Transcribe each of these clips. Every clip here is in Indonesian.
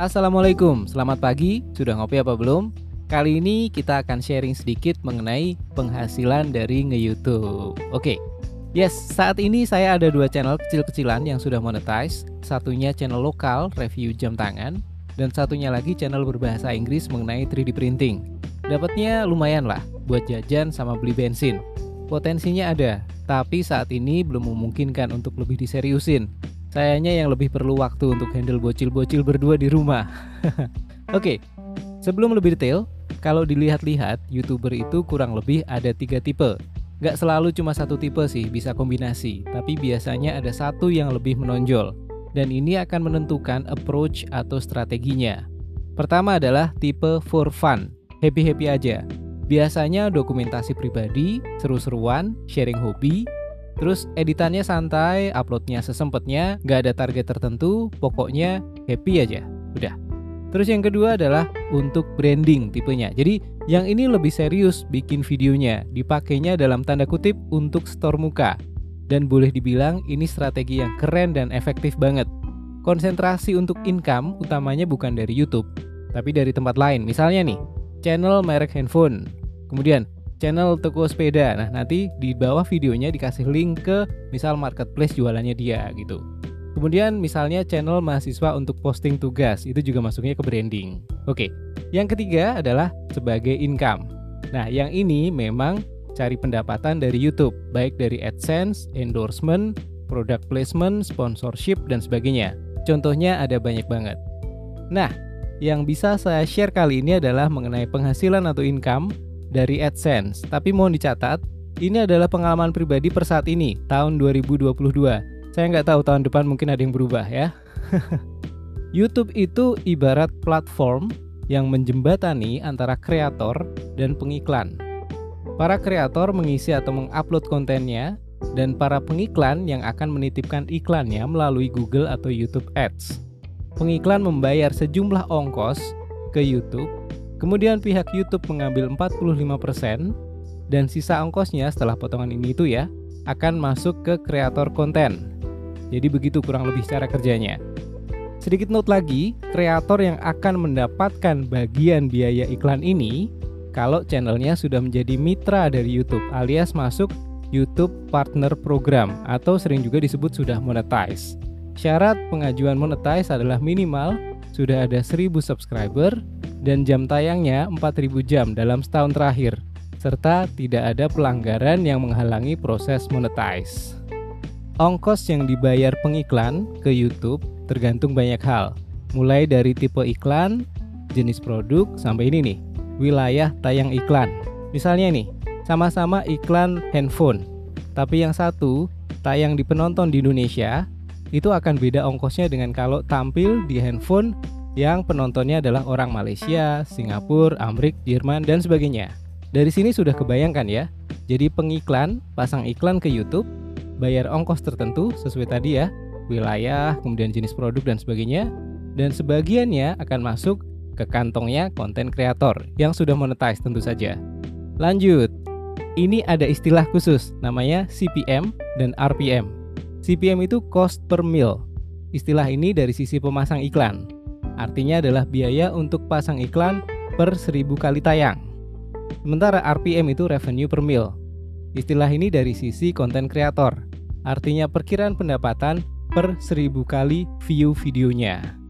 Assalamualaikum, selamat pagi. Sudah ngopi apa belum? Kali ini kita akan sharing sedikit mengenai penghasilan dari nge-YouTube. Oke. Yes, saat ini saya ada dua channel kecil-kecilan yang sudah monetize. Satunya channel lokal review jam tangan dan satunya lagi channel berbahasa Inggris mengenai 3D printing. Dapatnya lumayan lah buat jajan sama beli bensin. Potensinya ada, tapi saat ini belum memungkinkan untuk lebih diseriusin Sayangnya yang lebih perlu waktu untuk handle bocil-bocil berdua di rumah. Oke, sebelum lebih detail, kalau dilihat-lihat, YouTuber itu kurang lebih ada tiga tipe. Gak selalu cuma satu tipe sih, bisa kombinasi. Tapi biasanya ada satu yang lebih menonjol. Dan ini akan menentukan approach atau strateginya. Pertama adalah tipe for fun, happy-happy aja. Biasanya dokumentasi pribadi, seru-seruan, sharing hobi, Terus editannya santai, uploadnya sesempetnya, nggak ada target tertentu, pokoknya happy aja. Udah. Terus yang kedua adalah untuk branding tipenya. Jadi yang ini lebih serius bikin videonya, dipakainya dalam tanda kutip untuk store muka. Dan boleh dibilang ini strategi yang keren dan efektif banget. Konsentrasi untuk income utamanya bukan dari YouTube, tapi dari tempat lain. Misalnya nih, channel merek handphone. Kemudian channel toko sepeda. Nah, nanti di bawah videonya dikasih link ke misal marketplace jualannya dia gitu. Kemudian misalnya channel mahasiswa untuk posting tugas, itu juga masuknya ke branding. Oke. Yang ketiga adalah sebagai income. Nah, yang ini memang cari pendapatan dari YouTube, baik dari AdSense, endorsement, product placement, sponsorship dan sebagainya. Contohnya ada banyak banget. Nah, yang bisa saya share kali ini adalah mengenai penghasilan atau income dari AdSense. Tapi mohon dicatat, ini adalah pengalaman pribadi per saat ini, tahun 2022. Saya nggak tahu tahun depan mungkin ada yang berubah ya. YouTube itu ibarat platform yang menjembatani antara kreator dan pengiklan. Para kreator mengisi atau mengupload kontennya, dan para pengiklan yang akan menitipkan iklannya melalui Google atau YouTube Ads. Pengiklan membayar sejumlah ongkos ke YouTube Kemudian pihak YouTube mengambil 45% dan sisa ongkosnya setelah potongan ini itu ya akan masuk ke kreator konten. Jadi begitu kurang lebih cara kerjanya. Sedikit note lagi, kreator yang akan mendapatkan bagian biaya iklan ini kalau channelnya sudah menjadi mitra dari YouTube alias masuk YouTube Partner Program atau sering juga disebut sudah monetize. Syarat pengajuan monetize adalah minimal sudah ada 1000 subscriber dan jam tayangnya 4000 jam dalam setahun terakhir, serta tidak ada pelanggaran yang menghalangi proses monetize. Ongkos yang dibayar pengiklan ke YouTube tergantung banyak hal, mulai dari tipe iklan, jenis produk, sampai ini nih, wilayah tayang iklan. Misalnya nih, sama-sama iklan handphone, tapi yang satu tayang di penonton di Indonesia, itu akan beda ongkosnya dengan kalau tampil di handphone yang penontonnya adalah orang Malaysia, Singapura, Amerika, Jerman, dan sebagainya. Dari sini sudah kebayangkan ya. Jadi pengiklan, pasang iklan ke YouTube, bayar ongkos tertentu sesuai tadi ya, wilayah, kemudian jenis produk dan sebagainya, dan sebagiannya akan masuk ke kantongnya konten kreator yang sudah monetize tentu saja. Lanjut, ini ada istilah khusus namanya CPM dan RPM. CPM itu cost per mil. Istilah ini dari sisi pemasang iklan. Artinya adalah biaya untuk pasang iklan per seribu kali tayang. Sementara RPM itu revenue per mil. Istilah ini dari sisi konten kreator. Artinya perkiraan pendapatan per seribu kali view videonya.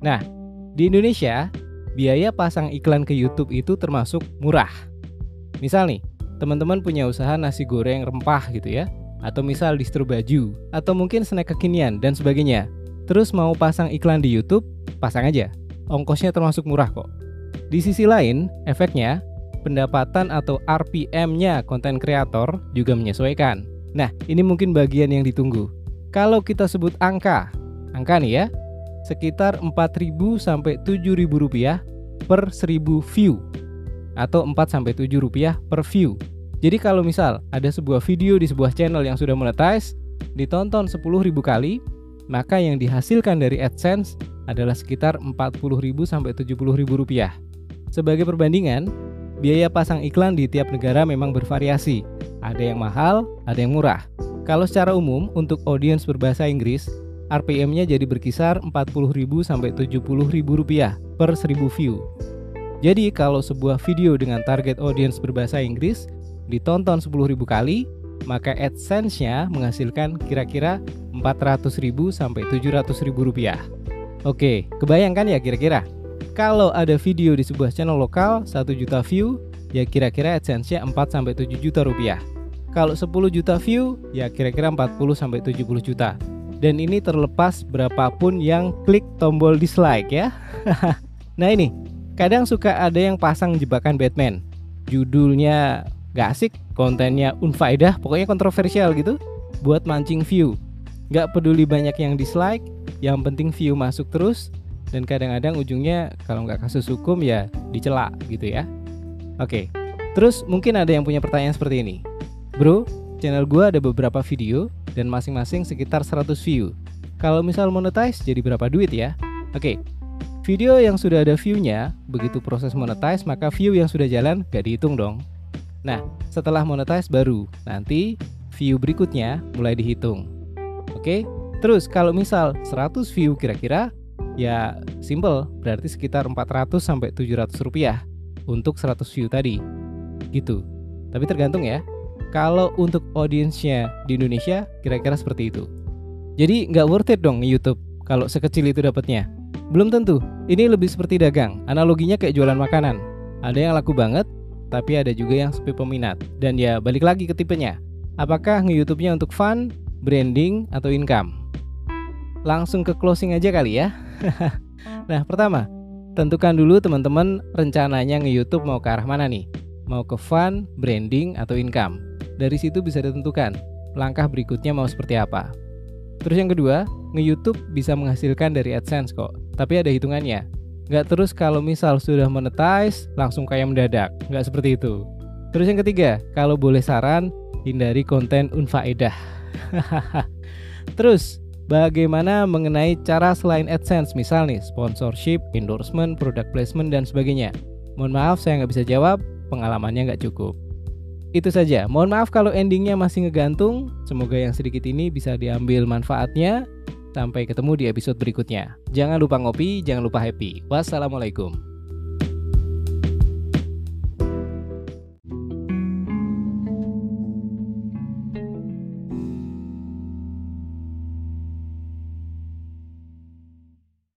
Nah, di Indonesia, biaya pasang iklan ke YouTube itu termasuk murah. Misal nih, teman-teman punya usaha nasi goreng rempah gitu ya, atau misal distro baju, atau mungkin snack kekinian dan sebagainya. Terus mau pasang iklan di YouTube, pasang aja. Ongkosnya termasuk murah kok. Di sisi lain, efeknya pendapatan atau RPM-nya konten kreator juga menyesuaikan. Nah, ini mungkin bagian yang ditunggu. Kalau kita sebut angka, angka nih ya, sekitar 4.000 sampai 7.000 rupiah per 1000 view atau 4 sampai 7 rupiah per view. Jadi kalau misal ada sebuah video di sebuah channel yang sudah monetize, ditonton 10.000 kali, maka yang dihasilkan dari AdSense adalah sekitar 40.000 sampai 70.000 rupiah. Sebagai perbandingan, biaya pasang iklan di tiap negara memang bervariasi. Ada yang mahal, ada yang murah. Kalau secara umum untuk audiens berbahasa Inggris, RPM-nya jadi berkisar 40.000 sampai 70.000 rupiah per 1000 view. Jadi kalau sebuah video dengan target audience berbahasa Inggris ditonton 10.000 kali, maka AdSense-nya menghasilkan kira-kira 400.000 sampai 700.000 rupiah. Oke, kebayangkan ya kira-kira? Kalau ada video di sebuah channel lokal 1 juta view, ya kira-kira AdSense-nya 4 sampai 7 juta rupiah. Kalau 10 juta view, ya kira-kira 40 sampai 70 juta. Dan ini terlepas berapapun yang klik tombol dislike ya. nah ini, kadang suka ada yang pasang jebakan Batman. Judulnya gak asik, kontennya unfaedah, pokoknya kontroversial gitu, buat mancing view. Gak peduli banyak yang dislike, yang penting view masuk terus, dan kadang-kadang ujungnya kalau nggak kasus hukum ya dicela gitu ya. Oke, terus mungkin ada yang punya pertanyaan seperti ini. Bro, channel gue ada beberapa video dan masing-masing sekitar 100 view. Kalau misal monetize jadi berapa duit ya? Oke, video yang sudah ada view-nya, begitu proses monetize maka view yang sudah jalan gak dihitung dong. Nah, setelah monetize baru, nanti view berikutnya mulai dihitung. Oke, terus kalau misal 100 view kira-kira, ya simple, berarti sekitar 400 sampai 700 rupiah untuk 100 view tadi. Gitu. Tapi tergantung ya, kalau untuk audiensnya di Indonesia kira-kira seperti itu. Jadi nggak worth it dong YouTube kalau sekecil itu dapatnya. Belum tentu. Ini lebih seperti dagang. Analoginya kayak jualan makanan. Ada yang laku banget, tapi ada juga yang sepi peminat. Dan ya balik lagi ke tipenya. Apakah nge-YouTube-nya untuk fun, branding, atau income? Langsung ke closing aja kali ya. nah, pertama, tentukan dulu teman-teman rencananya nge-YouTube mau ke arah mana nih? Mau ke fun, branding, atau income? Dari situ bisa ditentukan langkah berikutnya mau seperti apa. Terus yang kedua, nge-YouTube bisa menghasilkan dari AdSense kok, tapi ada hitungannya. Nggak terus kalau misal sudah monetize, langsung kayak mendadak. Nggak seperti itu. Terus yang ketiga, kalau boleh saran, hindari konten unfaedah. terus, bagaimana mengenai cara selain AdSense, misal nih, sponsorship, endorsement, product placement, dan sebagainya? Mohon maaf saya nggak bisa jawab, pengalamannya nggak cukup. Itu saja. Mohon maaf kalau endingnya masih ngegantung. Semoga yang sedikit ini bisa diambil manfaatnya. Sampai ketemu di episode berikutnya. Jangan lupa ngopi, jangan lupa happy. Wassalamualaikum.